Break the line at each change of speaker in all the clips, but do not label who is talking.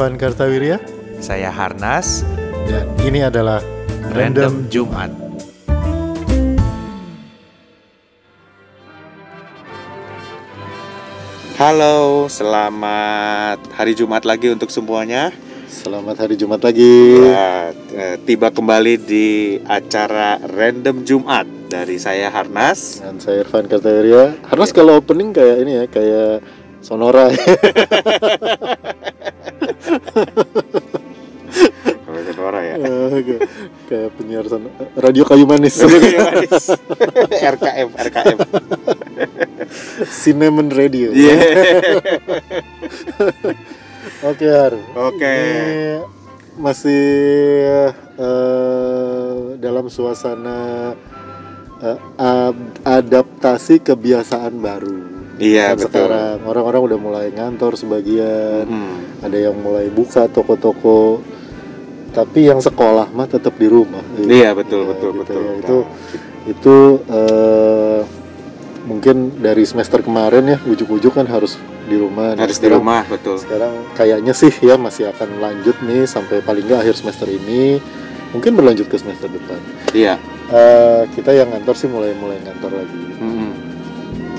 Irfan Kartawirya
Saya Harnas,
dan ini adalah
Random Jumat. Halo, selamat hari Jumat lagi untuk semuanya.
Selamat hari Jumat lagi.
Ya, eh, tiba kembali di acara Random Jumat dari saya Harnas.
Dan saya Irfan Kartawirya. Harus kalau opening kayak ini ya, kayak Sonora.
Kalau Sonora ya.
kayak- kayak penyiar son- radio kayu manis.
RKM, RKM.
Cinnamon Radio.
Iya.
Oke, Har.
Oke.
Ini masih eh, dalam suasana eh, ad- adaptasi kebiasaan baru.
Iya, betul.
sekarang orang-orang udah mulai ngantor sebagian,
Hmm.
ada yang mulai buka toko-toko. Tapi yang sekolah mah tetap di rumah.
Iya, betul,
Ya,
betul,
gitu
betul.
ya. Itu itu eh, mungkin dari semester kemarin ya ujuk-ujuk kan harus di rumah. Nah,
harus di
sekarang-
rumah, betul.
sekarang kayaknya sih ya masih akan lanjut nih sampai paling nggak akhir semester ini mungkin berlanjut ke semester depan
Iya.
Eh, kita yang ngantor sih mulai mulai ngantor lagi
Mm-mm.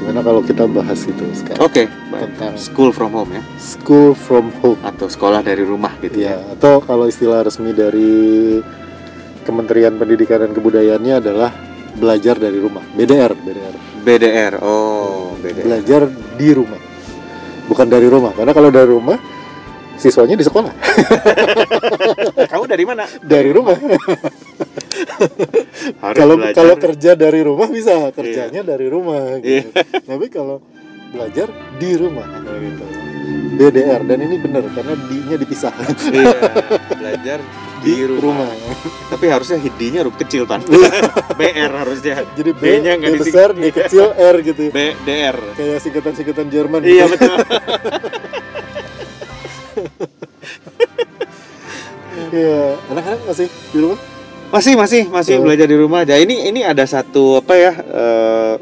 Gimana kalau kita bahas itu sekarang
Oke, baik.
tentang
School from home ya,
school from home
atau sekolah dari rumah gitu
ya
ya.
atau kalau istilah resmi dari Kementerian Pendidikan dan Kebudayaannya adalah belajar dari rumah BDR BDR
BDR. Oh, BDR.
belajar di rumah bukan dari rumah karena kalau dari rumah siswanya di sekolah
Kamu dari mana?
dari rumah kalau kalau kerja dari rumah bisa kerjanya dari rumah gitu.
Iya.
tapi kalau belajar di rumah gitu. DDR dan ini benar karena D-nya dipisah
Iya, belajar di,
di
rumah.
rumah.
Tapi harusnya hid-nya huruf kecil pan. BR harusnya.
Jadi B,
B-nya nggak
B
dising-
besar, D kecil, R gitu.
BDR.
Kayak singkatan-singkatan Jerman.
Iya
gitu.
betul.
Iya. Anak-anak masih di rumah?
Masih masih masih
Oh.
belajar di rumah aja. Ini ini ada satu apa ya? eh,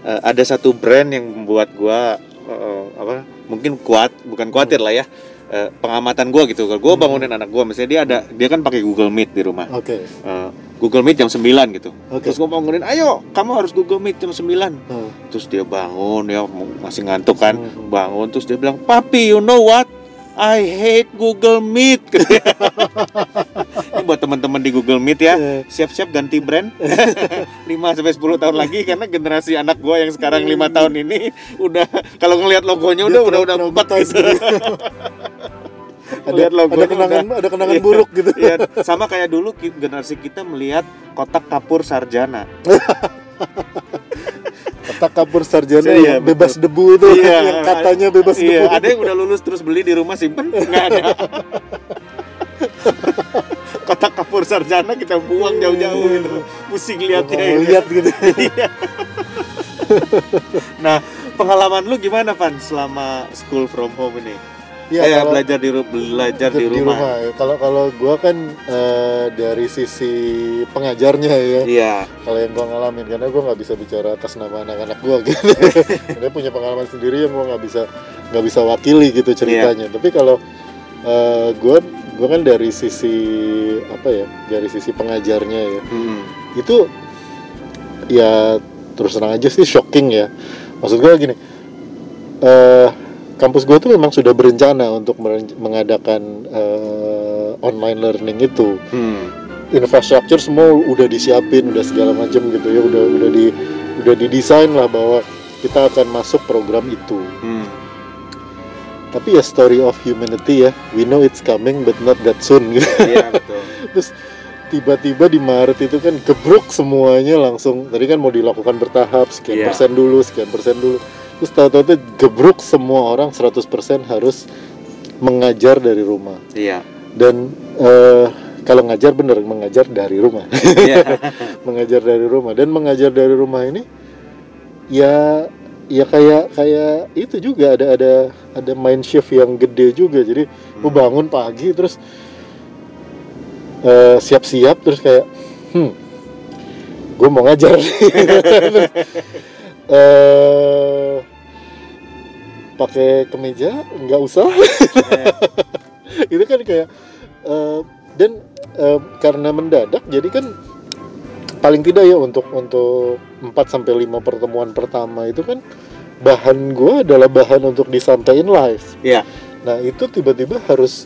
eh, ada satu brand yang membuat gua eh, apa? Mungkin kuat, bukan khawatir lah ya. Eh, pengamatan gua gitu. Kalau gua
Hmm.
bangunin anak gua, misalnya dia ada dia kan pakai Google Meet di rumah.
Oke.
Eh, Google Meet jam 9 gitu.
Oke.
Terus gua bangunin, "Ayo, kamu harus Google Meet jam 9."
Oh.
Terus dia bangun ya masih ngantuk kan.
Hmm.
Bangun terus dia bilang, "Papi, you know what? I hate Google Meet." Ini buat teman-teman di Google Meet ya.
Eh,
Siap-siap ganti brand 5 sampai 10 tahun lagi karena generasi anak gua yang sekarang lima tahun ini udah kalau ngelihat logonya udah udah udah empat gitu.
gitu. ada, ada kenangan ada kenangan
Iya.
buruk gitu.
Iya, sama kayak dulu generasi kita melihat kotak kapur sarjana.
Kotak kapur sarjana
Iya,
yang bebas debu itu
Iya.
yang katanya bebas debu.
Iya, ada yang udah lulus terus beli di rumah simpen nggak ada. kotak kapur sarjana kita buang jauh-jauh gitu. Pusing lihatnya. Gitu.
lihat gitu.
Iya. nah, pengalaman lu gimana Van selama school from home ini?
Iya,
eh,
kalau-
belajar di belajar di rumah.
ya. Kalau kalau gua kan eh, dari sisi pengajarnya ya.
Iya.
Kalau yang gua ngalamin karena gua nggak bisa bicara atas nama anak-anak gua gitu. Dia punya pengalaman sendiri yang gua nggak bisa nggak bisa wakili gitu ceritanya. Tapi kalau eh, gua gua kan dari sisi apa ya? Dari sisi pengajarnya ya.
Hmm.
Itu ya terus terang aja sih shocking ya. Maksud gua gini. eh kampus gue tuh memang sudah berencana untuk mengadakan eh, online learning itu
Hmm.
infrastruktur semua udah disiapin udah segala macam gitu ya udah udah di udah didesain lah bahwa kita akan masuk program itu
Hmm.
tapi ya story of humanity ya we know it's coming but not that soon gitu
Iya, betul.
terus tiba-tiba di Maret itu kan gebruk semuanya langsung tadi kan mau dilakukan bertahap sekian
Iya.
persen dulu sekian persen dulu terus tahu-tahu gebruk semua orang 100% harus mengajar dari rumah.
Iya.
dan eh, kalau ngajar bener mengajar dari rumah.
Iya.
mengajar dari rumah. Dan mengajar dari rumah ini ya ya kayak kayak itu juga. Ada ada ada mind shift yang gede juga. Jadi gue bangun pagi terus eh, siap-siap terus kayak hmm gue mau ngajar. Eh pakai kemeja nggak usah itu kan kayak eh, dan eh, karena mendadak jadi kan paling tidak ya untuk untuk 4 sampai 5 pertemuan pertama itu kan bahan gua adalah bahan untuk disampaikan live.
Iya.
Nah, itu tiba-tiba harus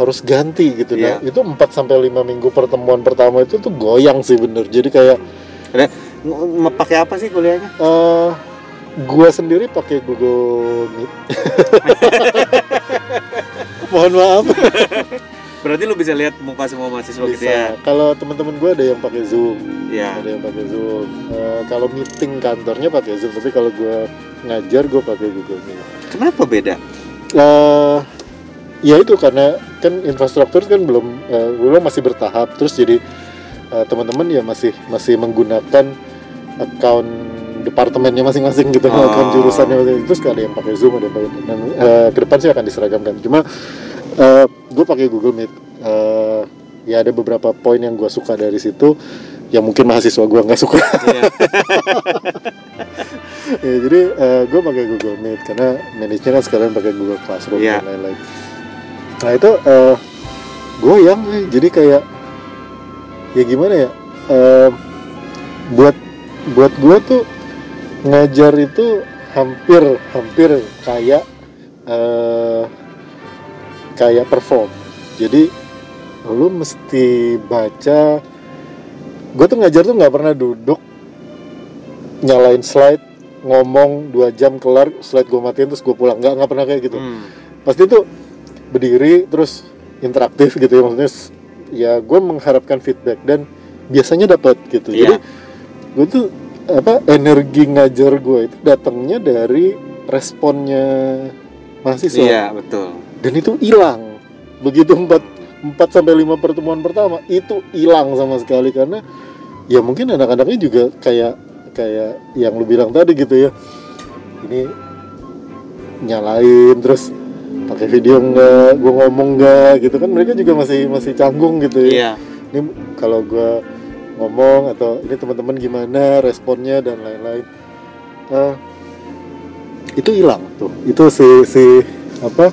harus ganti gitu. Nah,
Iya.
itu 4 sampai 5 minggu pertemuan pertama itu tuh goyang sih bener. Jadi kayak
nge- pakai apa sih kuliahnya
eh gua sendiri pakai Google Meet. Mohon maaf.
berarti lu bisa lihat muka semua mahasiswa gitu ya
Bisa. Kalau teman-teman gua ada yang pakai Zoom,
ya
ada yang pakai Zoom. Eh, kalau meeting kantornya pakai Zoom, tapi kalau gua ngajar gua pakai Google Meet.
kenapa beda
eh ya itu karena kan infrastruktur kan belum eh, belum masih bertahap terus jadi eh, teman-teman ya masih masih menggunakan account departemennya masing-masing gitu
Oh.
account jurusannya masing-masing. terus ada yang pakai zoom ada yang pakai dan eh, ke depan sih akan diseragamkan cuma gue pakai Google Meet Eh, ya ada beberapa poin yang gue suka dari situ yang mungkin mahasiswa gue nggak suka
Iya.
ya, jadi gue pakai Google Meet karena manage-nya kan sekarang pakai Google Classroom
Iya.
dan lain-lain. Nah itu eh, goyang sih. jadi kayak ya gimana ya? eh, buat buat gue tuh ngajar itu hampir hampir kayak eh, kayak perform. Jadi lu mesti baca. Gue tuh ngajar tuh nggak pernah duduk nyalain slide ngomong dua jam kelar slide gue matiin terus gue pulang nggak nggak pernah kayak gitu
Hmm.
pasti tuh berdiri terus interaktif gitu ya maksudnya ya gue mengharapkan feedback dan biasanya dapat gitu
Iya.
jadi gue tuh apa energi ngajar gue itu datangnya dari responnya mahasiswa.
Iya betul.
Dan itu hilang. Begitu empat empat sampai lima pertemuan pertama itu hilang sama sekali karena ya mungkin anak-anaknya juga kayak kayak yang lu bilang tadi gitu ya. Ini nyalain terus pakai video enggak gue ngomong enggak gitu kan mereka juga masih masih canggung gitu ya.
Iya.
Ini kalau gue ngomong atau ini teman-teman gimana responnya? dan lain-lain. Eh, itu hilang tuh. Itu si si apa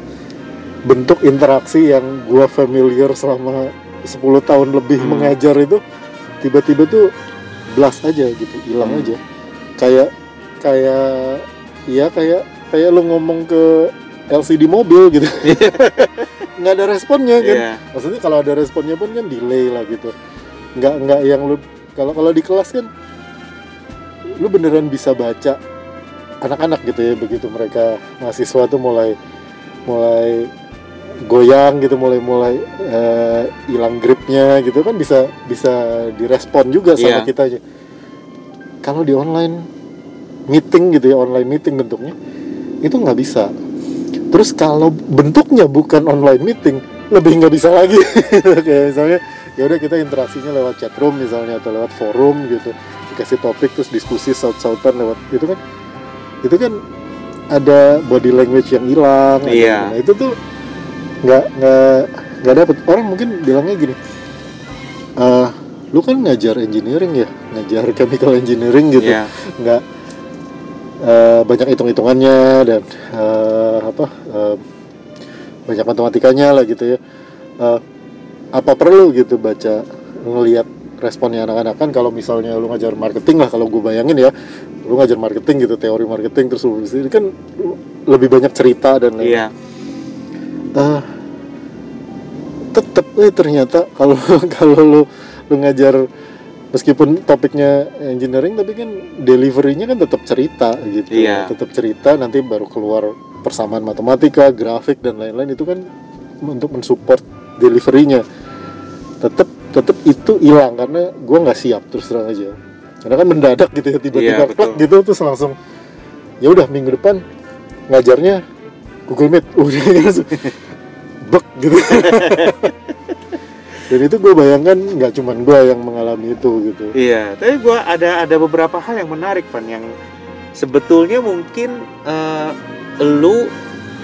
bentuk interaksi yang gue familiar selama 10 tahun lebih
Hmm.
mengajar itu tiba-tiba tuh blast aja gitu hilang
Hmm.
aja. Kayak kayak ya kayak kayak lu ngomong ke LCD mobil gitu. Nggak ada responnya kan.
Iya.
Maksudnya kalau ada responnya pun kan delay lah gitu nggak nggak yang lu kalau kalau di kelas kan lu beneran bisa baca anak-anak gitu ya begitu mereka mahasiswa tuh mulai mulai goyang gitu mulai mulai eh, hilang gripnya gitu kan bisa bisa direspon juga sama
Iya.
kita aja. Kalau di online meeting gitu ya online meeting bentuknya itu nggak bisa. Terus kalau bentuknya bukan online meeting lebih nggak bisa lagi. Kayak misalnya ya udah kita interaksinya lewat chat room misalnya atau lewat forum gitu. Dikasih topik terus diskusi saut-sautan lewat itu kan itu kan ada body language yang hilang
Iya.
nah, itu tuh nggak nggak nggak dapet. Orang mungkin bilangnya gini eh lu kan ngajar engineering ya? Ngajar chemical engineering gitu.
Iya.
Nggak eh, banyak hitung-hitungannya dan eh, apa eh, banyak matematikanya lah gitu ya. Eh, apa perlu gitu baca ngelihat responnya anak-anak? Kan kalau misalnya lu ngajar marketing lah kalau gue bayangin ya lu ngajar marketing gitu teori marketing terus lu ini kan lebih banyak cerita dan lain
iya.
Eh tetep eh ternyata kalau kalau lu lu ngajar meskipun topiknya engineering tapi kan deliverynya kan tetap cerita gitu.
Iya.
tetap cerita nanti baru keluar persamaan matematika grafik dan lain-lain itu kan untuk mensupport deliverynya tetap tetap itu hilang karena gua nggak siap terus terang aja. Karena kan mendadak gitu ya tiba-tiba
Iya,
plak
betul.
gitu terus langsung ya udah minggu depan ngajarnya Google Meet. Udah langsung bek gitu. Dan itu gue bayangkan nggak cuman gue yang mengalami itu gitu.
Iya, tapi gua ada ada beberapa hal yang menarik Pan yang sebetulnya mungkin eh, lu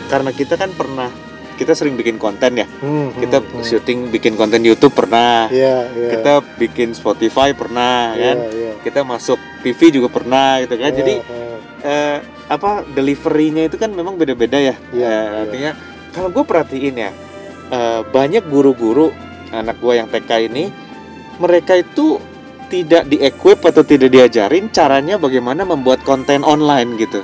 karena kita kan pernah kita sering bikin konten ya.
Hmm,
Kita
hmm, hmm.
syuting bikin konten YouTube pernah.
Iya, iya.
Kita bikin Spotify pernah
Iya,
kan.
iya.
Kita masuk TV juga pernah gitu kan.
Iya,
Jadi
iya.
eh, apa deliverynya itu kan memang beda-beda ya.
Iya,
Eh,
iya.
artinya kalau gue perhatiin ya eh, banyak guru-guru anak gua yang TK ini mereka itu tidak di-equip atau tidak diajarin caranya bagaimana membuat konten online gitu.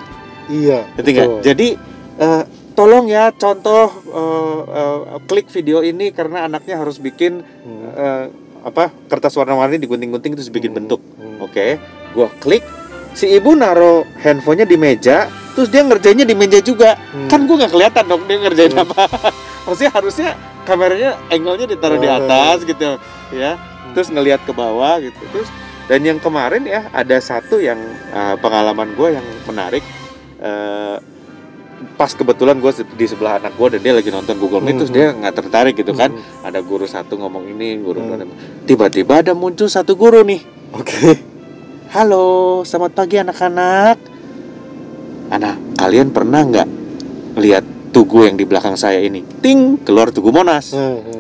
iya betul.
Jadi eh, tolong ya contoh eh, eh, klik video ini karena anaknya harus bikin
Hmm.
eh, apa kertas warna-warni digunting-gunting terus bikin
Hmm.
bentuk.
Hmm.
Oke, gua klik. Si ibu naro handphonenya di meja, terus dia ngerjainnya di meja juga.
Hmm.
Kan gua nggak kelihatan dong dia ngerjain
Hmm.
apa. Maksudnya harusnya kameranya angle-nya ditaruh di
Oh.
atas gitu, ya. Terus ngelihat ke bawah gitu. Terus dan yang kemarin ya ada satu yang eh, pengalaman gue yang menarik. eh, pas kebetulan gue di sebelah anak gue dan dia lagi nonton Google Meet terus
Hmm.
dia nggak tertarik gitu kan
Hmm.
ada guru satu ngomong ini guru
Hmm.
dua tiba-tiba ada muncul satu guru nih
oke
halo selamat pagi anak-anak anak kalian pernah nggak lihat tugu yang di belakang saya ini ting keluar tugu monas
Hmm, hmm, hmm.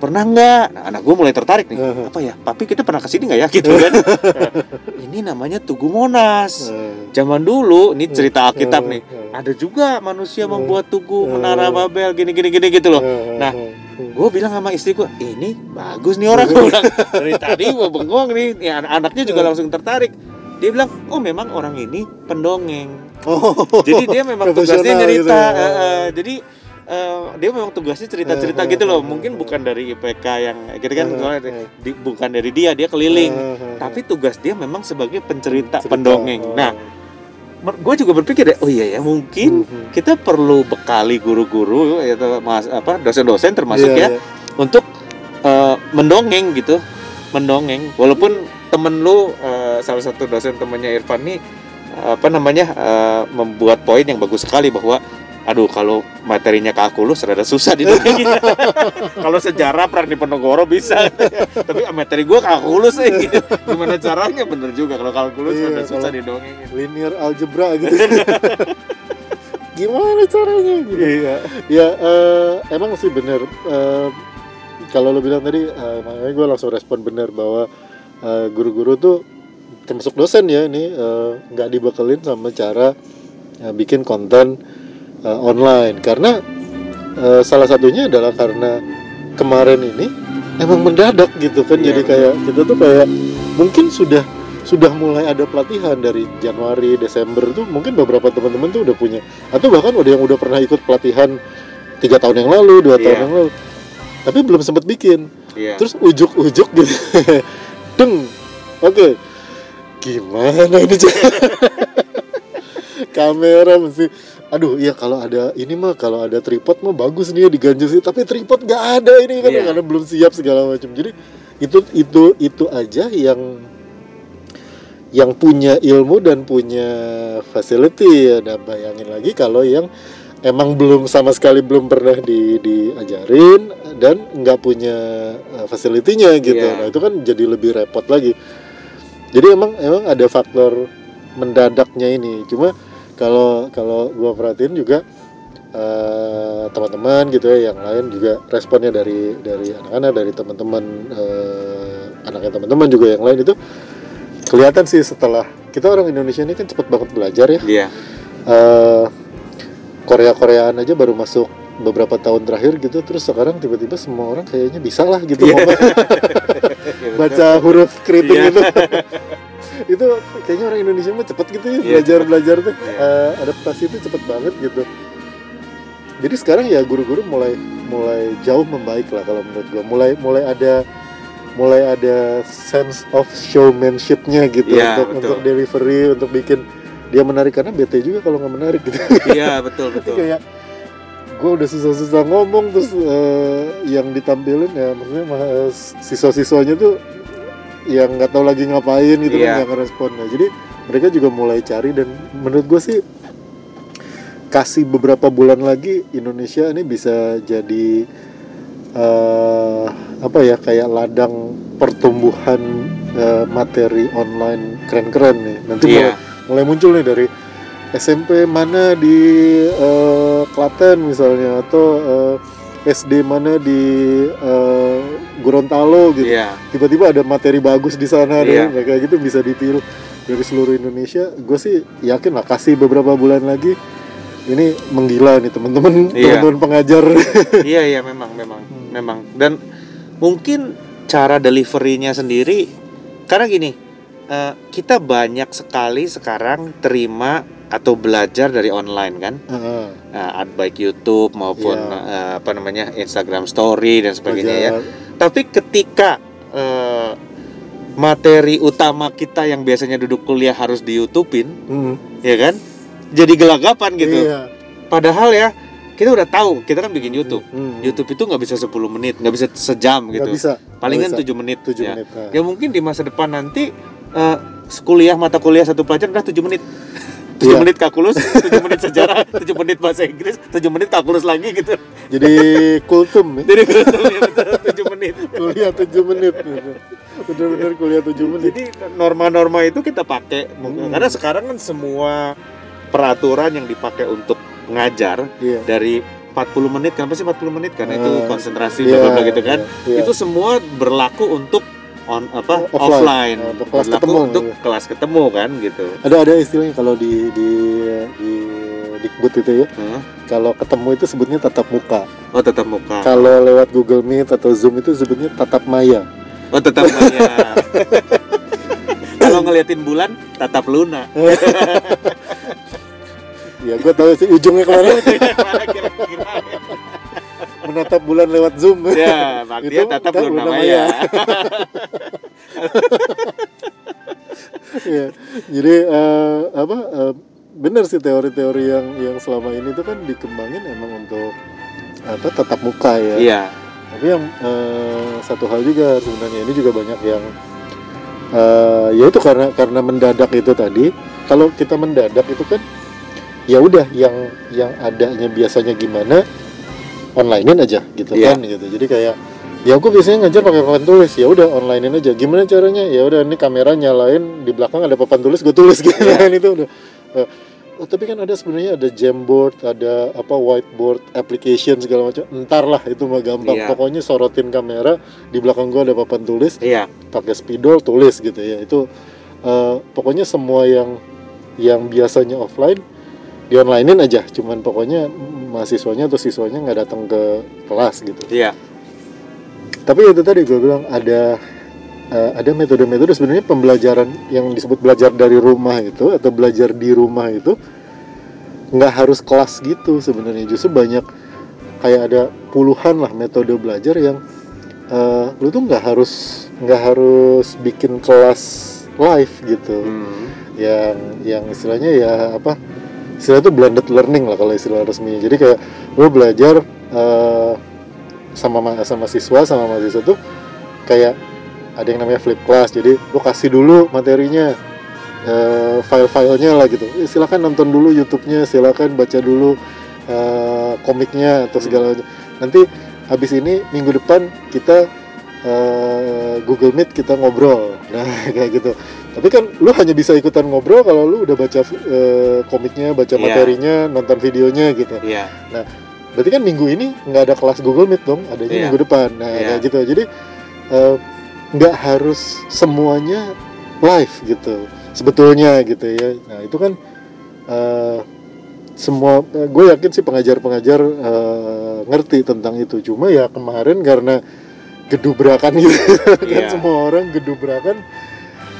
Pernah nggak? Nah, anak gue mulai tertarik nih.
Hmm.
apa ya? Papi kita pernah ke sini nggak ya? Gitu kan? Ini namanya tugu monas.
Hmm.
zaman dulu ini cerita Alkitab
Hmm,
nih ada juga manusia
Hmm.
membuat tugu menara Babel gini gini gini gitu loh.
Hmm,
Nah, gue bilang sama istri gue ini bagus nih orang. Gue bilang dari tadi gue bengong nih. Ya, anak- anaknya juga langsung tertarik. Dia bilang oh memang orang ini pendongeng.
Oh.
Jadi dia memang tugasnya cerita
gitu
eh, eh, jadi eh, dia memang tugasnya cerita cerita
Eh,
gitu loh
eh,
mungkin bukan dari IPK yang gitu kan di- bukan dari dia dia keliling tapi tugas dia memang sebagai pencerita
Cerita.
pendongeng
Oh.
nah gue juga berpikir ya oh iya ya mungkin
Hmm, hmm.
kita perlu bekali guru-guru atau mas apa dosen-dosen termasuk
Iya,
ya
iya.
untuk eh, mendongeng gitu mendongeng walaupun temen lu eh, salah satu dosen temennya Irfan nih apa namanya eh, membuat poin yang bagus sekali bahwa aduh kalau materinya ke aku lu serada susah didongengin kalau sejarah perang di Penogoro bisa. Tapi materi gua kalkulus sih. Gitu. gimana caranya? Bener juga kalau kalkulus
Iya,
serada susah
kalau-
didongengin.
linear algebra gitu. Gimana caranya? Gitu.
Iya.
Ya eh, emang sih bener. Eh, kalau lo bilang tadi eh, makanya gue langsung respon bener bahwa guru-guru tuh termasuk dosen ya ini nggak dibekelin sama cara eh, bikin konten eh, online. Karena eh, salah satunya adalah karena kemarin ini emang mendadak gitu kan.
Iya,
jadi kayak kita tuh kayak mungkin sudah sudah mulai ada pelatihan dari Januari Desember tuh mungkin beberapa teman-teman tuh udah punya. Atau bahkan udah yang udah pernah ikut pelatihan tiga tahun yang lalu dua tahun
Iya.
yang lalu. Tapi belum sempat bikin.
Iya.
Terus ujuk-ujuk gitu. Deng. Oke. Gimana ini kamera mesti aduh iya kalau ada ini mah kalau ada tripod mah bagus nih ya diganjel sih. Tapi tripod nggak ada ini kan
Iya.
karena belum siap segala macam. Jadi itu itu itu aja yang yang punya ilmu dan punya facility. Ya nah, bayangin lagi kalau yang emang belum sama sekali belum pernah di, diajarin dan nggak punya uh, facility-nya gitu.
Iya.
nah itu kan jadi lebih repot lagi. Jadi emang emang ada faktor mendadaknya ini. Cuma kalau kalau gua perhatiin juga eh, teman-teman gitu ya yang lain juga responnya dari dari anak-anak dari teman-teman eh, anaknya teman-teman juga yang lain itu kelihatan sih setelah kita orang Indonesia ini kan cepet banget belajar ya.
Iya.
Eh Korea Koreaan aja baru masuk beberapa tahun terakhir gitu terus sekarang tiba-tiba semua orang kayaknya bisa lah gitu
Iya.
ngomong. Baca huruf keriting
Iya.
itu itu kayaknya orang Indonesia mah cepet gitu ya
Iya,
belajar belajar tuh.
Iya.
Eh, adaptasi itu cepet banget gitu. Jadi sekarang ya guru-guru mulai mulai jauh membaik lah kalau menurut gua. Mulai mulai ada mulai ada sense of showmanshipnya gitu
Iya,
untuk
betul.
untuk delivery untuk bikin dia menarik. Karena bete juga kalau nggak menarik gitu.
Iya betul
Jadi
betul.
kayak gue udah susah-susah ngomong terus eh, yang ditampilin ya maksudnya mah, siswa-siswanya tuh yang nggak tahu lagi ngapain gitu
Iya.
kan nggak ngerespon. Nah jadi mereka juga mulai cari dan menurut gue sih kasih beberapa bulan lagi Indonesia ini bisa jadi eh, apa ya kayak ladang pertumbuhan eh, materi online keren-keren nih. Nanti mulai
iya.
mulai muncul nih dari SMP mana di eh, Klaten misalnya atau eh, SD mana di eh, Gorontalo gitu.
iya
Tiba-tiba ada materi bagus di sana
Iya.
dan kayak gitu bisa ditiru dari seluruh Indonesia. Gue sih yakin lah kasih beberapa bulan lagi ini menggila nih teman-teman
Iya.
teman-teman pengajar
iya iya memang memang
Hmm.
memang dan mungkin cara deliverynya sendiri karena gini eh, kita banyak sekali sekarang terima atau belajar dari online kan
Heeh.
Nah, baik YouTube maupun
Iya.
eh, apa namanya Instagram Story dan sebagainya ya
Pengajar.
tapi ketika eh, materi utama kita yang biasanya duduk kuliah harus di YouTubein
Hmm,
ya kan jadi gelagapan gitu
iya.
padahal ya kita udah tahu kita kan bikin YouTube
Hmm.
YouTube itu nggak bisa 10 menit, nggak bisa sejam gitu.
bisa
Palingan. 7 menit.
tujuh
ya.
menit.
Ya mungkin di masa depan nanti eh, kuliah mata kuliah satu pelajaran udah 7 menit. 7
Iya.
menit kalkulus, 7 menit sejarah, 7 menit bahasa Inggris, 7 menit kalkulus lagi gitu.
jadi kultum ya.
Jadi betul ya betul 7 menit.
kuliah tujuh menit gitu. bener-bener kuliah tujuh menit
Jadi norma-norma itu kita pakai
Hmm.
karena sekarang kan semua peraturan yang dipakai untuk ngajar
iya
dari 40 menit kenapa sih 40 menit karena itu
Eh,
konsentrasi
iya,
bla gitu kan.
iya.
itu semua berlaku untuk on apa
Offline.
offline,
untuk kelas
berlaku
ketemu,
untuk
iya.
kelas ketemu kan gitu.
Ada ada istilahnya kalau di di di Dikbud itu ya.
Hah?
kalau ketemu itu sebutnya tatap muka.
Oh tetap muka.
Kalau lewat Google Meet atau Zoom itu sebutnya tatap maya.
Oh tetap maya. Kalau ngeliatin bulan tatap luna.
Ya gue tahu sih ujungnya ke
mana. Mana kira-kira
menatap bulan lewat Zoom.
Ya
Itu
tatap
tatap
luna
luna
maya
Iya. jadi eh, apa eh, benar sih teori-teori yang yang selama ini tuh kan dikembangin emang untuk apa tatap muka ya.
Iya.
Tapi yang eh, satu hal juga sebenarnya ini juga banyak yang eh, ya itu karena karena mendadak itu tadi. Kalau kita mendadak itu kan ya udah yang yang adanya biasanya gimana onlinein aja gitu
Iya.
kan gitu. Jadi kayak ya aku biasanya ngajar pakai papan tulis. Ya udah onlinein aja. Gimana caranya? Ya udah ini kamera nyalain di belakang ada papan tulis gue tulis gitu.
Iya.
kan itu udah. Oh, tapi kan ada sebenarnya ada Jamboard ada apa whiteboard application segala macam. Entar lah itu mah gampang.
Iya.
pokoknya sorotin kamera di belakang gua ada papan tulis
iya.
pakai spidol tulis gitu ya. Itu eh, pokoknya semua yang yang biasanya offline di onlinein aja cuman pokoknya mahasiswanya atau siswanya nggak datang ke kelas gitu.
Iya.
Tapi itu tadi gue bilang ada eh, ada metode-metode sebenarnya pembelajaran yang disebut belajar dari rumah itu atau belajar di rumah itu nggak harus kelas gitu sebenarnya. Justru banyak kayak ada puluhan lah metode belajar yang eh, lu tuh nggak harus nggak harus bikin kelas live gitu.
Hmm.
yang yang istilahnya ya apa istilah itu blended learning lah kalau istilah resminya. Jadi kayak lu belajar eh, sama ma- sama siswa sama mahasiswa tuh kayak ada yang namanya flip class. Jadi lu kasih dulu materinya eh, file-filenya lah gitu. Eh, silakan nonton dulu YouTube-nya silakan baca dulu eh, komiknya atau segala nanti habis ini minggu depan kita eh, Google Meet kita ngobrol. Nah kayak gitu tapi kan lu hanya bisa ikutan ngobrol kalau lu udah baca eh, komiknya baca
Iya.
materinya nonton videonya gitu
iya
berarti kan minggu ini nggak ada kelas Google Meet dong adanya
Iya.
minggu depan nah
Iya.
kayak gitu jadi eh, nggak harus semuanya live gitu sebetulnya gitu ya nah itu kan eh, semua gue yakin sih pengajar-pengajar eh, ngerti tentang itu cuma ya kemarin karena gedubrakan gitu kan
Iya.
semua orang gedubrakan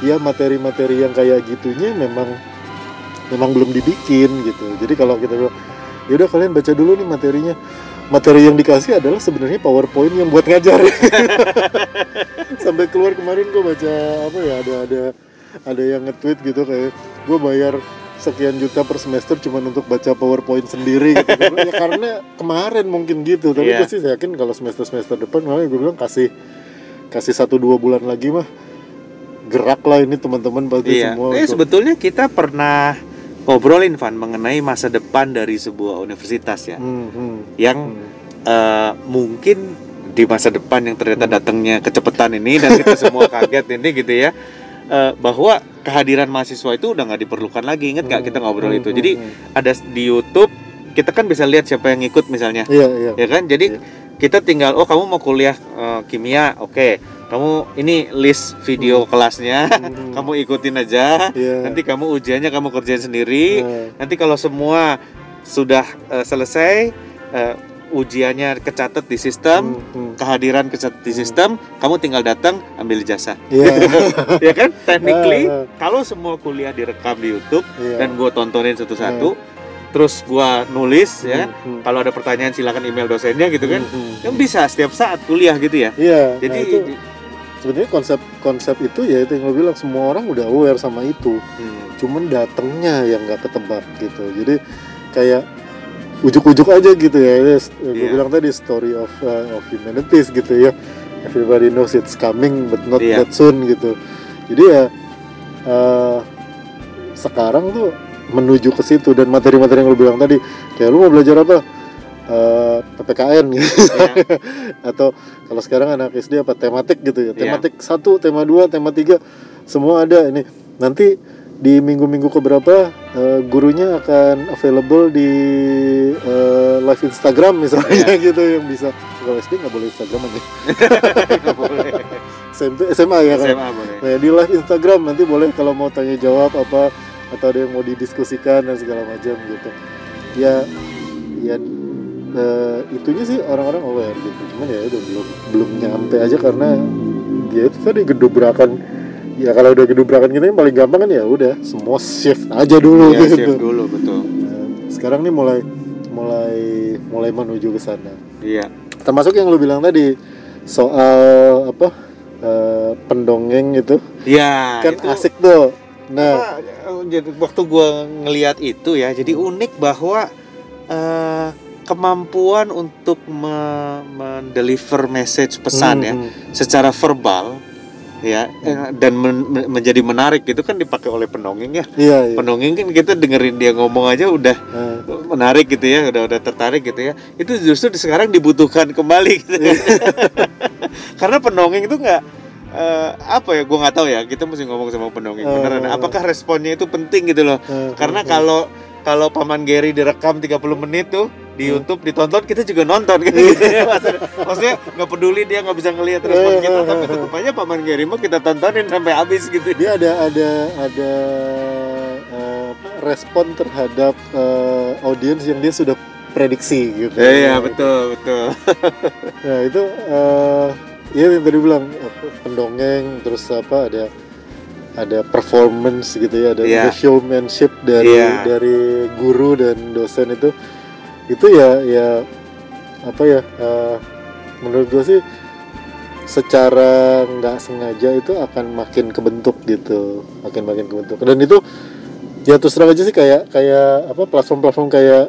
ya materi-materi yang kayak gitunya memang memang belum dibikin gitu. Jadi kalau kita bilang ya udah kalian baca dulu nih materinya. Materi yang dikasih adalah sebenarnya powerpoint yang buat ngajar. Sampai keluar kemarin gue baca apa ya ada ada ada yang nge-tweet gitu kayak gue bayar sekian juta per semester cuma untuk baca powerpoint sendiri. Gitu. Ya karena kemarin mungkin gitu. Tapi
Iya.
gue sih yakin kalau semester semester depan malah gue bilang kasih kasih satu dua bulan lagi mah gerak lah ini teman-teman pasti
Iya.
semua
Eh,
untuk-
sebetulnya kita pernah ngobrolin Van mengenai masa depan dari sebuah universitas ya,
Hmm, hmm,
yang
hmm.
eh, mungkin di masa depan yang ternyata datangnya kecepatan ini dan kita semua kaget ini gitu ya, eh, bahwa kehadiran mahasiswa itu udah nggak diperlukan lagi. Ingat nggak kita ngobrol
Hmm,
itu?
hmm,
Jadi
hmm.
ada di YouTube kita kan bisa lihat siapa yang ikut misalnya,
iya iya
ya kan? Jadi
Iya.
Kita tinggal oh kamu mau kuliah eh, kimia, oke. Kamu ini list video kelasnya,
Hmm,
kamu ikutin aja.
iya.
Nanti kamu ujiannya kamu kerjain sendiri.
Nah,
Nanti kalau semua sudah eh, selesai eh, ujiannya kecatat di sistem
Hmm, hmm.
kehadiran kecatat di sistem kamu tinggal datang ambil ijazah
Iya.
ya kan technically
Ah, ah,
kalau semua kuliah direkam di YouTube
iya.
dan gue tontonin satu-satu terus gua nulis ya
Hmm, hmm.
kalau ada pertanyaan silakan email dosennya gitu kan
Hmm, hmm.
yang bisa setiap saat kuliah gitu ya
Iya.
jadi
nah, itu sebenarnya konsep konsep itu ya itu yang lo bilang semua orang udah aware sama itu.
hmm,
Cuman datangnya yang nggak ketebak gitu. Jadi kayak ujuk-ujuk aja gitu ya. Gue
Iya.
bilang tadi story of uh, of humanities gitu ya. Everybody knows it's coming but not
Iya.
that soon gitu. Jadi ya uh, sekarang tuh menuju ke situ dan materi-materi yang lu bilang tadi kayak lu mau belajar apa? Eh, PPKN gitu.
Ya,
atau kalau sekarang anak SD apa tematik gitu ya.
Iya.
tematik satu tema dua tema tiga semua ada ini. Nanti di minggu-minggu keberapa eh, gurunya akan available di eh, live Instagram misalnya
Iya.
gitu yang bisa. Kalau SD nggak boleh Instagram aja.
Boleh.
SMP SMA ya kan?
SMA boleh.
Nah, di live Instagram nanti boleh kalau mau tanya jawab apa atau ada yang mau didiskusikan dan segala macam gitu. Ya ya eh, itunya sih orang-orang aware gitu. Cuman ya udah belum belum nyampe aja karena ya itu tadi gedobrakan. Ya kalau udah gedobrakan gitu yang paling gampang kan ya udah semua shift aja dulu
ya,
gitu.
shift dulu betul.
Nah, sekarang nih mulai mulai mulai menuju ke sana.
Iya.
Termasuk yang lu bilang tadi soal apa eh, pendongeng itu.
Ya
kan
itu
asik tuh. Nah
apa, jadi waktu gua ngelihat itu ya jadi unik bahwa eh, kemampuan untuk me- mendeliver message pesan
hmm,
ya
hmm.
secara verbal ya eh, dan men- men- menjadi menarik itu kan dipakai oleh pendongeng ya.
Iya iya.
Pendongeng kan kita dengerin dia ngomong aja udah
Nah,
menarik gitu ya udah udah tertarik gitu ya. Itu justru sekarang dibutuhkan kembali gitu. Karena pendongeng itu nggak eh, apa ya? Gua nggak tahu ya. Kita mesti ngomong sama pendongeng.
Eh.
beneran apakah responnya itu penting gitu loh?
Eh,
karena kalau kalau paman Gary direkam 30 menit tuh di. YouTube ditonton kita juga nonton. Kan gitu. Ya maksudnya, nggak peduli dia nggak bisa ngelihat respon kita tapi tetap aja paman Gary mah kita tontonin sampai habis gitu.
Dia ada ada ada eh, apa, respon terhadap eh, audiens yang dia sudah prediksi gitu.
Iya betul betul.
Nah itu eh ya yang tadi bilang pendongeng terus apa ada ada performance gitu ya ada
Iya.
ada showmanship dari
Iya.
dari guru dan dosen itu itu ya ya apa ya eh, menurut gue sih secara nggak sengaja itu akan makin kebentuk gitu makin makin kebentuk dan itu ya terus terang aja sih kayak kayak apa platform-platform kayak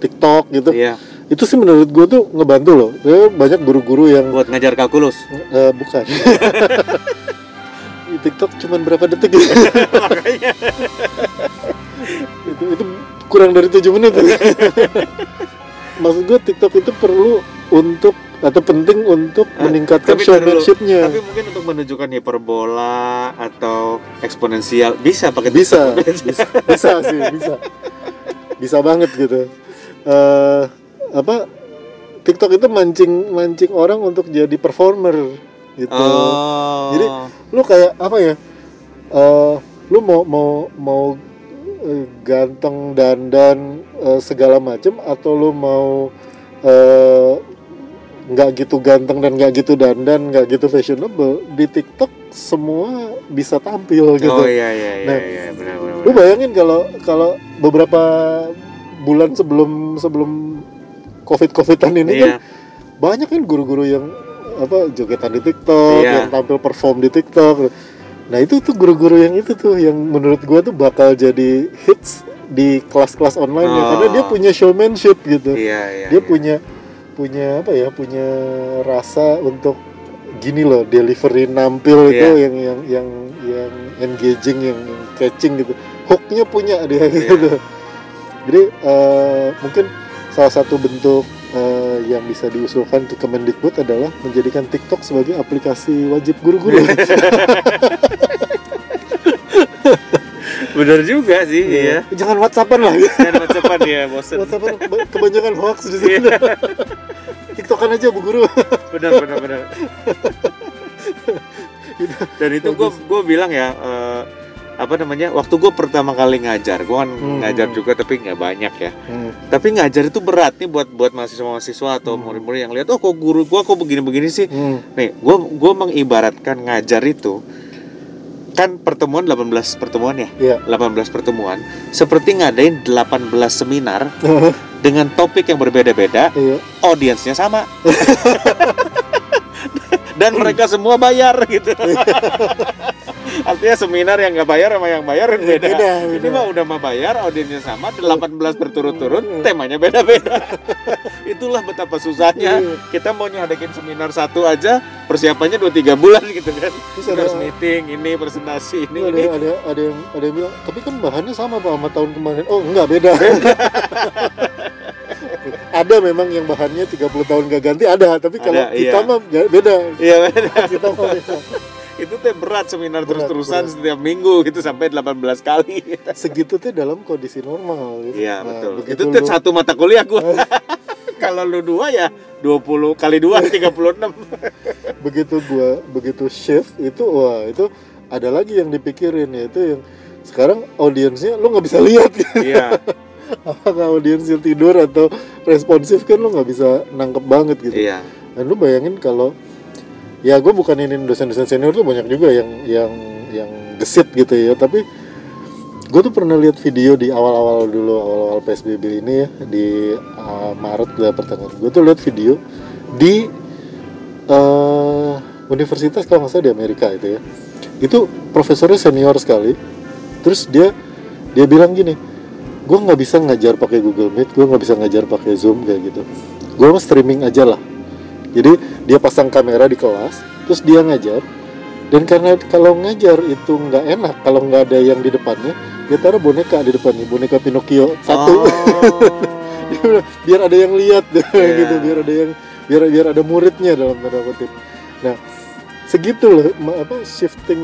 TikTok gitu
iya
itu sih menurut gue tuh ngebantu loh. Ya, banyak guru-guru yang
buat ngajar kalkulus?
Eh, bukan. Di TikTok cuman berapa detik gitu.
makanya.
Itu itu kurang dari tujuh menit. Maksud gue TikTok itu perlu untuk atau penting untuk
Ah,
meningkatkan
tapi
showmanshipnya.
Tapi mungkin untuk menunjukkan hiperbola atau eksponensial bisa pakai
bisa,
TikTok.
bisa bisa sih bisa. Bisa banget gitu. Eh apa TikTok itu mancing mancing orang untuk jadi performer gitu.
Oh.
Jadi, lu kayak apa ya eh lu mau mau mau eh, ganteng dandan eh, segala macem atau lu mau nggak gitu ganteng dan nggak gitu dandan nggak gitu fashionable di TikTok semua bisa tampil gitu.
oh iya iya iya
Nah,
iya benar benar
lu
benar.
bayangin kalau kalau beberapa bulan sebelum sebelum covid covidan ini kan
iya
banyak kan guru-guru yang apa jogetan di TikTok,
Iya.
yang tampil perform di TikTok. Nah itu tuh guru-guru yang itu tuh yang menurut gua tuh bakal jadi hits di kelas-kelas online ya
Oh.
karena dia punya showmanship gitu.
iya iya
dia
iya.
punya punya apa ya punya rasa untuk gini loh delivery nampil itu
Iya.
yang yang yang yang engaging yang, yang catching gitu hooknya punya dia
Iya.
gitu jadi eh, mungkin salah satu bentuk eh, yang bisa diusulkan untuk Kemendikbud adalah menjadikan TikTok sebagai aplikasi wajib guru-guru.
Benar juga sih iya.
jangan WhatsAppan lah.
Dan cepat ya bosen.
WhatsAppan kebanyakan hoax di
Iya.
TikTokan aja bu guru.
Benar benar benar. Dan itu gue gue bilang ya eh, apa namanya waktu gue pertama kali ngajar gue kan
Hmm.
ngajar juga tapi nggak banyak ya
Hmm.
tapi ngajar itu berat nih buat buat mahasiswa-mahasiswa atau
Hmm.
murid-murid yang lihat oh kok guru gue kok begini-begini sih
Hmm.
nih gue gue mengibaratkan ngajar itu kan pertemuan 18 pertemuan ya
Iya.
18 pertemuan seperti ngadain 18 seminar dengan topik yang berbeda-beda
Iya.
audiensnya sama dan mereka semua bayar gitu artinya seminar yang nggak bayar sama yang bayar kan beda.
Beda,
ini
beda.
mah udah mah bayar audiensnya sama 18 berturut-turut temanya beda-beda. Itulah betapa susahnya.
Iya.
kita mau nyadakin seminar satu aja persiapannya 2-3 bulan gitu kan.
Terus ada
meeting ini presentasi ini
ada,
ini.
ada ada yang ada yang bilang tapi kan bahannya sama pak sama tahun kemarin. Oh enggak beda. Ada memang yang bahannya 30 tahun gak ganti ada. Tapi kalau
Ada,
kita
iya.
mah ya beda.
Iya beda.
kita mah beda
itu teh berat seminar terus-terusan setiap minggu gitu sampai 18 kali
segitu tuh dalam kondisi normal gitu.
Iya
Nah,
betul. Itu
lu-
satu mata kuliah gua. Kalau lu dua ya 20 kali dua 36.
begitu gua begitu shift itu wah itu ada lagi yang dipikirin yaitu yang sekarang audiensnya lu nggak bisa lihat
Iya.
apakah audiensnya tidur atau responsif kan lu nggak bisa nangkep banget gitu
Iya.
dan lu bayangin kalau ya gue bukan ini dosen-dosen senior tuh banyak juga yang yang yang gesit gitu ya. Tapi gue tuh pernah lihat video di awal-awal dulu awal-awal psbb ini ya di uh, maret lah pertengahan gue tuh lihat video di uh, universitas kalau nggak salah di amerika itu ya. Itu profesornya senior sekali. Terus dia dia bilang gini gue nggak bisa ngajar pakai Google Meet gue nggak bisa ngajar pakai Zoom kayak gitu. Gue streaming aja lah jadi dia pasang kamera di kelas terus dia ngajar dan karena kalau ngajar itu nggak enak kalau nggak ada yang di depannya dia taruh boneka di depannya boneka Pinocchio satu
Oh.
biar ada yang lihat
Iya.
gitu biar ada yang biar biar ada muridnya dalam tanda kutip nah segitu loh apa shifting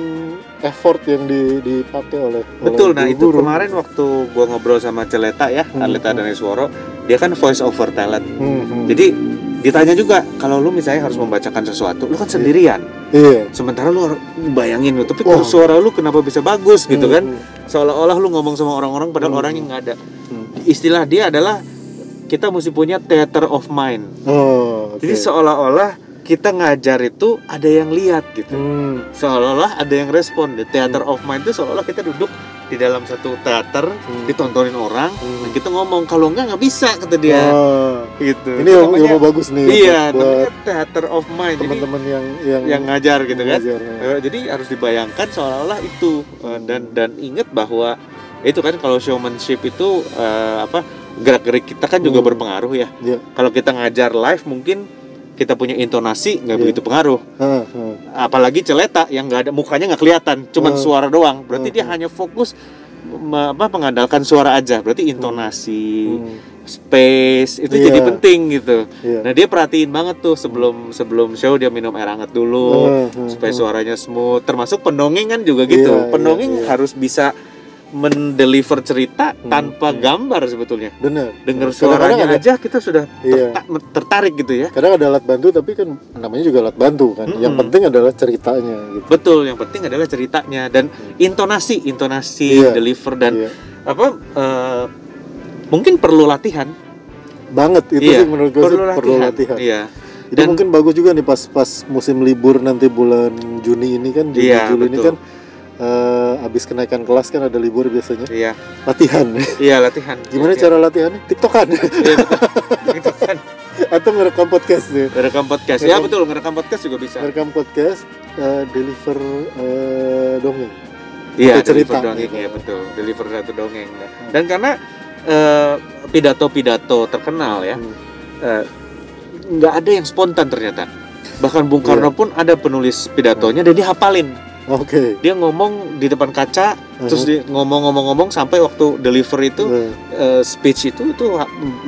effort yang di, dipakai oleh
Betul.
oleh
Nah, itu
guru-guru.
kemarin waktu gua ngobrol sama Celeta ya,
Hmm,
Aleta
hmm.
Danesworo, dia kan voice over talent.
Hmm, hmm.
Jadi ditanya juga kalau lu misalnya harus membacakan sesuatu, lu kan sendirian.
iya
Sementara lu bayangin lu, tapi
Wah.
kalau suara lu kenapa bisa bagus gitu
Hmm,
kan?
hmm.
Seolah-olah lu ngomong sama orang-orang padahal
Hmm.
orangnya nggak ada.
Hmm.
Istilah dia adalah kita mesti punya theater of mind.
oh oke.
Jadi seolah-olah kita ngajar itu ada yang lihat gitu.
Hmm,
Seolah-olah ada yang respon. The theater of mind itu seolah kita duduk di dalam satu teater
hmm.
ditontonin orang
Hmm.
dan kita ngomong kalau enggak nggak bisa kata dia
Oh,
gitu.
ini
namanya-
ilmu bagus nih
Iya,
buat
theater of mind.
Teman-teman yang yang
yang ngajar gitu kan.
ngajar, ya.
Eh, jadi harus dibayangkan seolah-olah itu Eh, dan dan ingat bahwa itu kan kalau showmanship itu eh, apa gerak-gerik kita kan juga
Hmm.
berpengaruh ya.
Iya.
Kalau kita ngajar live mungkin kita punya intonasi nggak
Iya.
begitu pengaruh.
Ah.
Apalagi celeta yang nggak ada mukanya nggak kelihatan, cuman suara doang. Berarti dia hanya fokus apa mengandalkan suara aja. Berarti intonasi,
Hmm,
space itu
Iya.
jadi penting gitu.
iya.
Nah dia perhatiin banget tuh sebelum sebelum show dia minum air hangat dulu
ah,
supaya suaranya smooth termasuk pendongeng kan juga gitu
Iya,
pendongeng
iya, iya.
harus bisa mendeliver cerita
Hmm,
tanpa
hmm.
gambar sebetulnya
benar
dengar suaranya
ada-
aja kita sudah
Iya.
terta- tertarik gitu ya
kadang ada alat bantu tapi kan namanya juga alat bantu kan yang
Mm-mm.
penting adalah ceritanya gitu
betul yang penting adalah ceritanya dan intonasi intonasi
Iya.
deliver dan
Iya.
apa eh, mungkin perlu latihan
banget itu
Iya,
sih menurut gue
perlu latihan,
perlu latihan
iya
itu
Dan-
mungkin bagus juga nih pas pas musim libur nanti bulan Juni ini kan Juni
Iya,
Juli ini
betul.
kan eh, abis kenaikan kelas kan ada libur biasanya
iya
latihan
iya latihan
gimana
Iya,
cara latihannya tiktokan
iya, betul. gitu kan
atau ngerekam podcast ya
ngerekam podcast ya betul ngerekam podcast juga bisa
ngerekam podcast eh, deliver eh, dongeng
Iya,
Atau cerita,
deliver dongeng
gitu.
ya betul. Deliver satu dongeng. Dan karena pidato-pidato terkenal ya,
Hmm.
eh, nggak ada yang spontan ternyata. Bahkan Bung Karno
Iya.
pun ada penulis pidatonya dan dia hapalin.
Oke
Dia ngomong di depan kaca, terus dia ngomong-ngomong-ngomong sampai waktu deliver itu
Nah,
eh, speech itu itu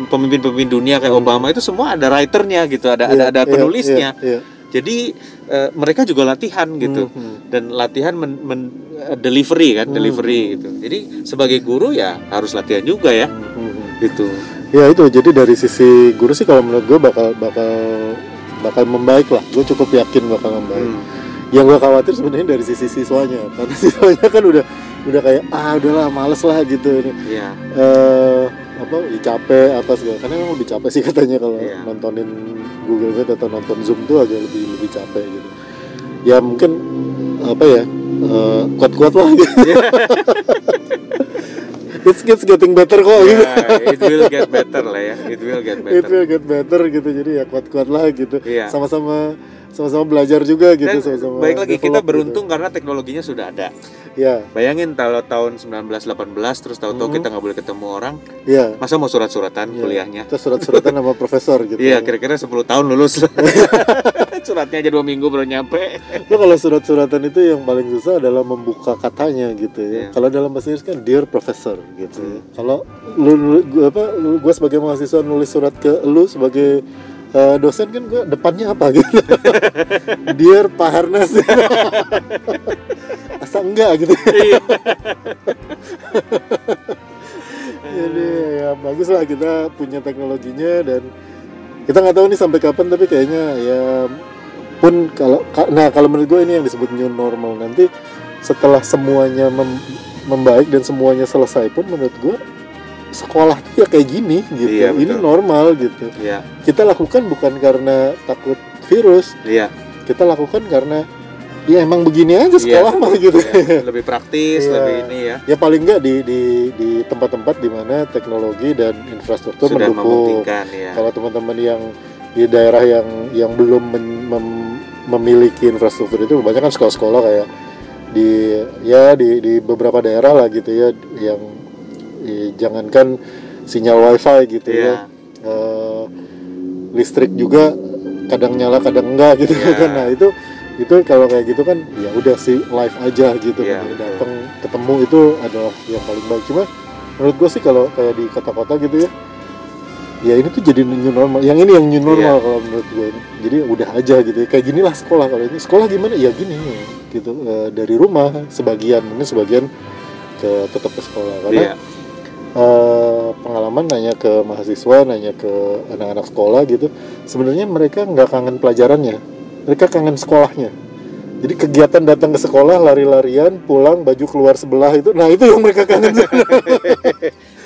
pemimpin-pemimpin dunia kayak
Hmm.
Obama itu semua ada writernya gitu, ada
iya,
ada ada
iya,
penulisnya.
iya, iya.
Jadi eh, mereka juga latihan gitu
Hmm,
dan latihan men, men- eh, delivery kan
Hmm.
delivery gitu jadi sebagai guru ya harus latihan juga ya
hmm.
gitu
Ya itu jadi dari sisi guru sih kalau menurut gue bakal bakal bakal membaik lah. Gue cukup yakin bakal membaik.
Hmm.
Yang gue khawatir sebenarnya dari sisi siswanya karena siswanya kan udah udah kayak ah udahlah males lah gitu ini
Iya.
eh apa ya capek apa segala karena emang lebih capek sih katanya kalau
Iya.
nontonin Google Meet atau nonton Zoom tuh agak lebih lebih capek gitu ya mungkin apa ya eh, kuat-kuat lah gitu it's, it's getting better kok gitu
Ya, it will get better lah ya. It will get
it
better.
will get better gitu jadi ya kuat-kuat lah gitu
Iya.
sama-sama sama-sama belajar juga gitu
Dan
sama-sama
baik lagi kita
develop
beruntung karena teknologinya sudah ada.
gitu. ya
Bayangin kalau tahun 1918 terus tahu-tahu
Mhm.
kita nggak boleh ketemu orang,
ya
masa mau surat-suratan
Iya.
kuliahnya?
kita surat-suratan sama profesor gitu
Iya, kira-kira 10 tahun lulus. Suratnya aja dua minggu baru nyampe.
Lo kalau surat-suratan itu yang paling susah adalah membuka katanya gitu ya.
Iya.
Kalau dalam bahasa Inggris kan dear professor gitu. ya. Kalau lu, lu gua apa lu- gua sebagai mahasiswa nulis surat ke lu sebagai eh, dosen kan gua depannya apa gitu. dear Pak Harnas. Asa enggak gitu.
Iya.
Jadi ya bagus lah kita punya teknologinya dan kita nggak tahu nih sampai kapan tapi kayaknya ya pun kalau ka- nah kalau menurut gue ini yang disebut new normal nanti setelah semuanya mem- membaik dan semuanya selesai pun menurut gue sekolah tuh ya kayak gini gitu
Iya,
ini
betul.
normal gitu
Iya,
kita lakukan bukan karena takut virus
iya.
kita lakukan karena ya emang begini aja sekolah mah gitu
Iya, Lebih praktis,
Iya.
lebih ini ya.
ya paling nggak di di di tempat-tempat di mana teknologi dan infrastruktur
Sudah
mendukung
ya.
kalau teman-teman yang di daerah yang yang belum men- mem- memiliki infrastruktur itu banyak kan sekolah-sekolah kayak di ya di di beberapa daerah lah gitu ya yang eh, jangankan sinyal wifi gitu
Iya.
ya Eh, listrik juga kadang nyala kadang enggak gitu
Iya.
kan. Nah itu itu kalau kayak gitu kan ya udah sih live aja gitu
Iya,
kan. datang ketemu itu adalah yang paling baik. Cuma menurut gue sih kalau kayak di kota-kota gitu ya ya ini tuh jadi new normal. Yang ini yang new normal
Iya.
kalau menurut gue ini. Jadi udah aja gitu ya. kayak ginilah sekolah. Kalau ini sekolah gimana? Ya gini gitu. Eh, dari rumah sebagian mungkin sebagian ke tetap ke sekolah. Karena
Iya.
Eh, pengalaman nanya ke mahasiswa nanya ke anak-anak sekolah gitu sebenarnya mereka nggak kangen pelajarannya mereka kangen sekolahnya jadi kegiatan datang ke sekolah lari-larian pulang baju keluar sebelah itu nah itu yang mereka kangen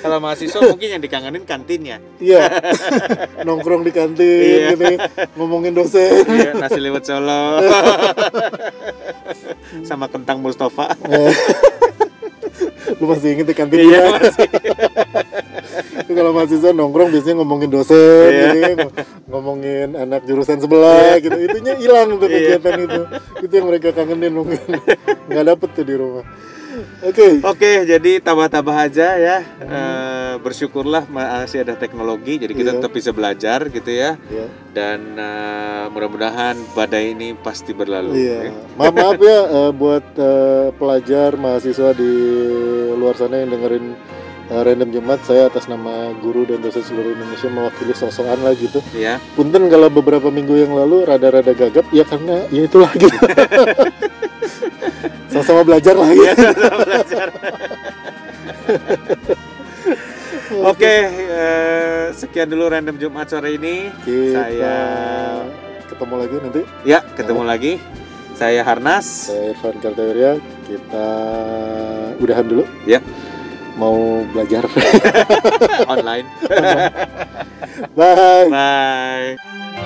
Kalau mahasiswa mungkin yang dikangenin kantinnya.
iya nongkrong di kantin
Iya.
gitu ngomongin dosen
Iya, nasi liwet Solo. Sama kentang Mustafa.
Eh, lu masih inget di kantin
Iya.
Itu kalau mahasiswa nongkrong biasanya ngomongin dosen
Iya.
gitu ya, ng- ngomongin anak jurusan sebelah gitu itunya hilang tuh
Iya.
kegiatan itu itu yang mereka kangenin mungkin nggak dapet tuh di rumah oke
Oke, jadi tambah-tambah aja ya. Eh, bersyukurlah masih ada teknologi, jadi kita
Iya.
tetap bisa belajar gitu ya.
ya
Dan eh, mudah-mudahan badai ini pasti berlalu.
iya maaf maaf ya eh, buat eh, pelajar mahasiswa di luar sana yang dengerin eh, random Jumat saya atas nama guru dan dosen seluruh Indonesia mewakili sosokan lah gitu
Ya.
Punten kalau beberapa minggu yang lalu rada-rada gagap ya karena ya itulah gitu. Sama-sama belajar lah ya.
belajar. Oke, eh, sekian dulu random Jumat sore ini.
Kita
Saya-
ketemu lagi nanti.
Ya, ketemu lagi. Saya Harnas.
Saya Irfan Kartawirya. Kita udahan dulu.
Ya.
Mau belajar.
online.
Bye.
Bye.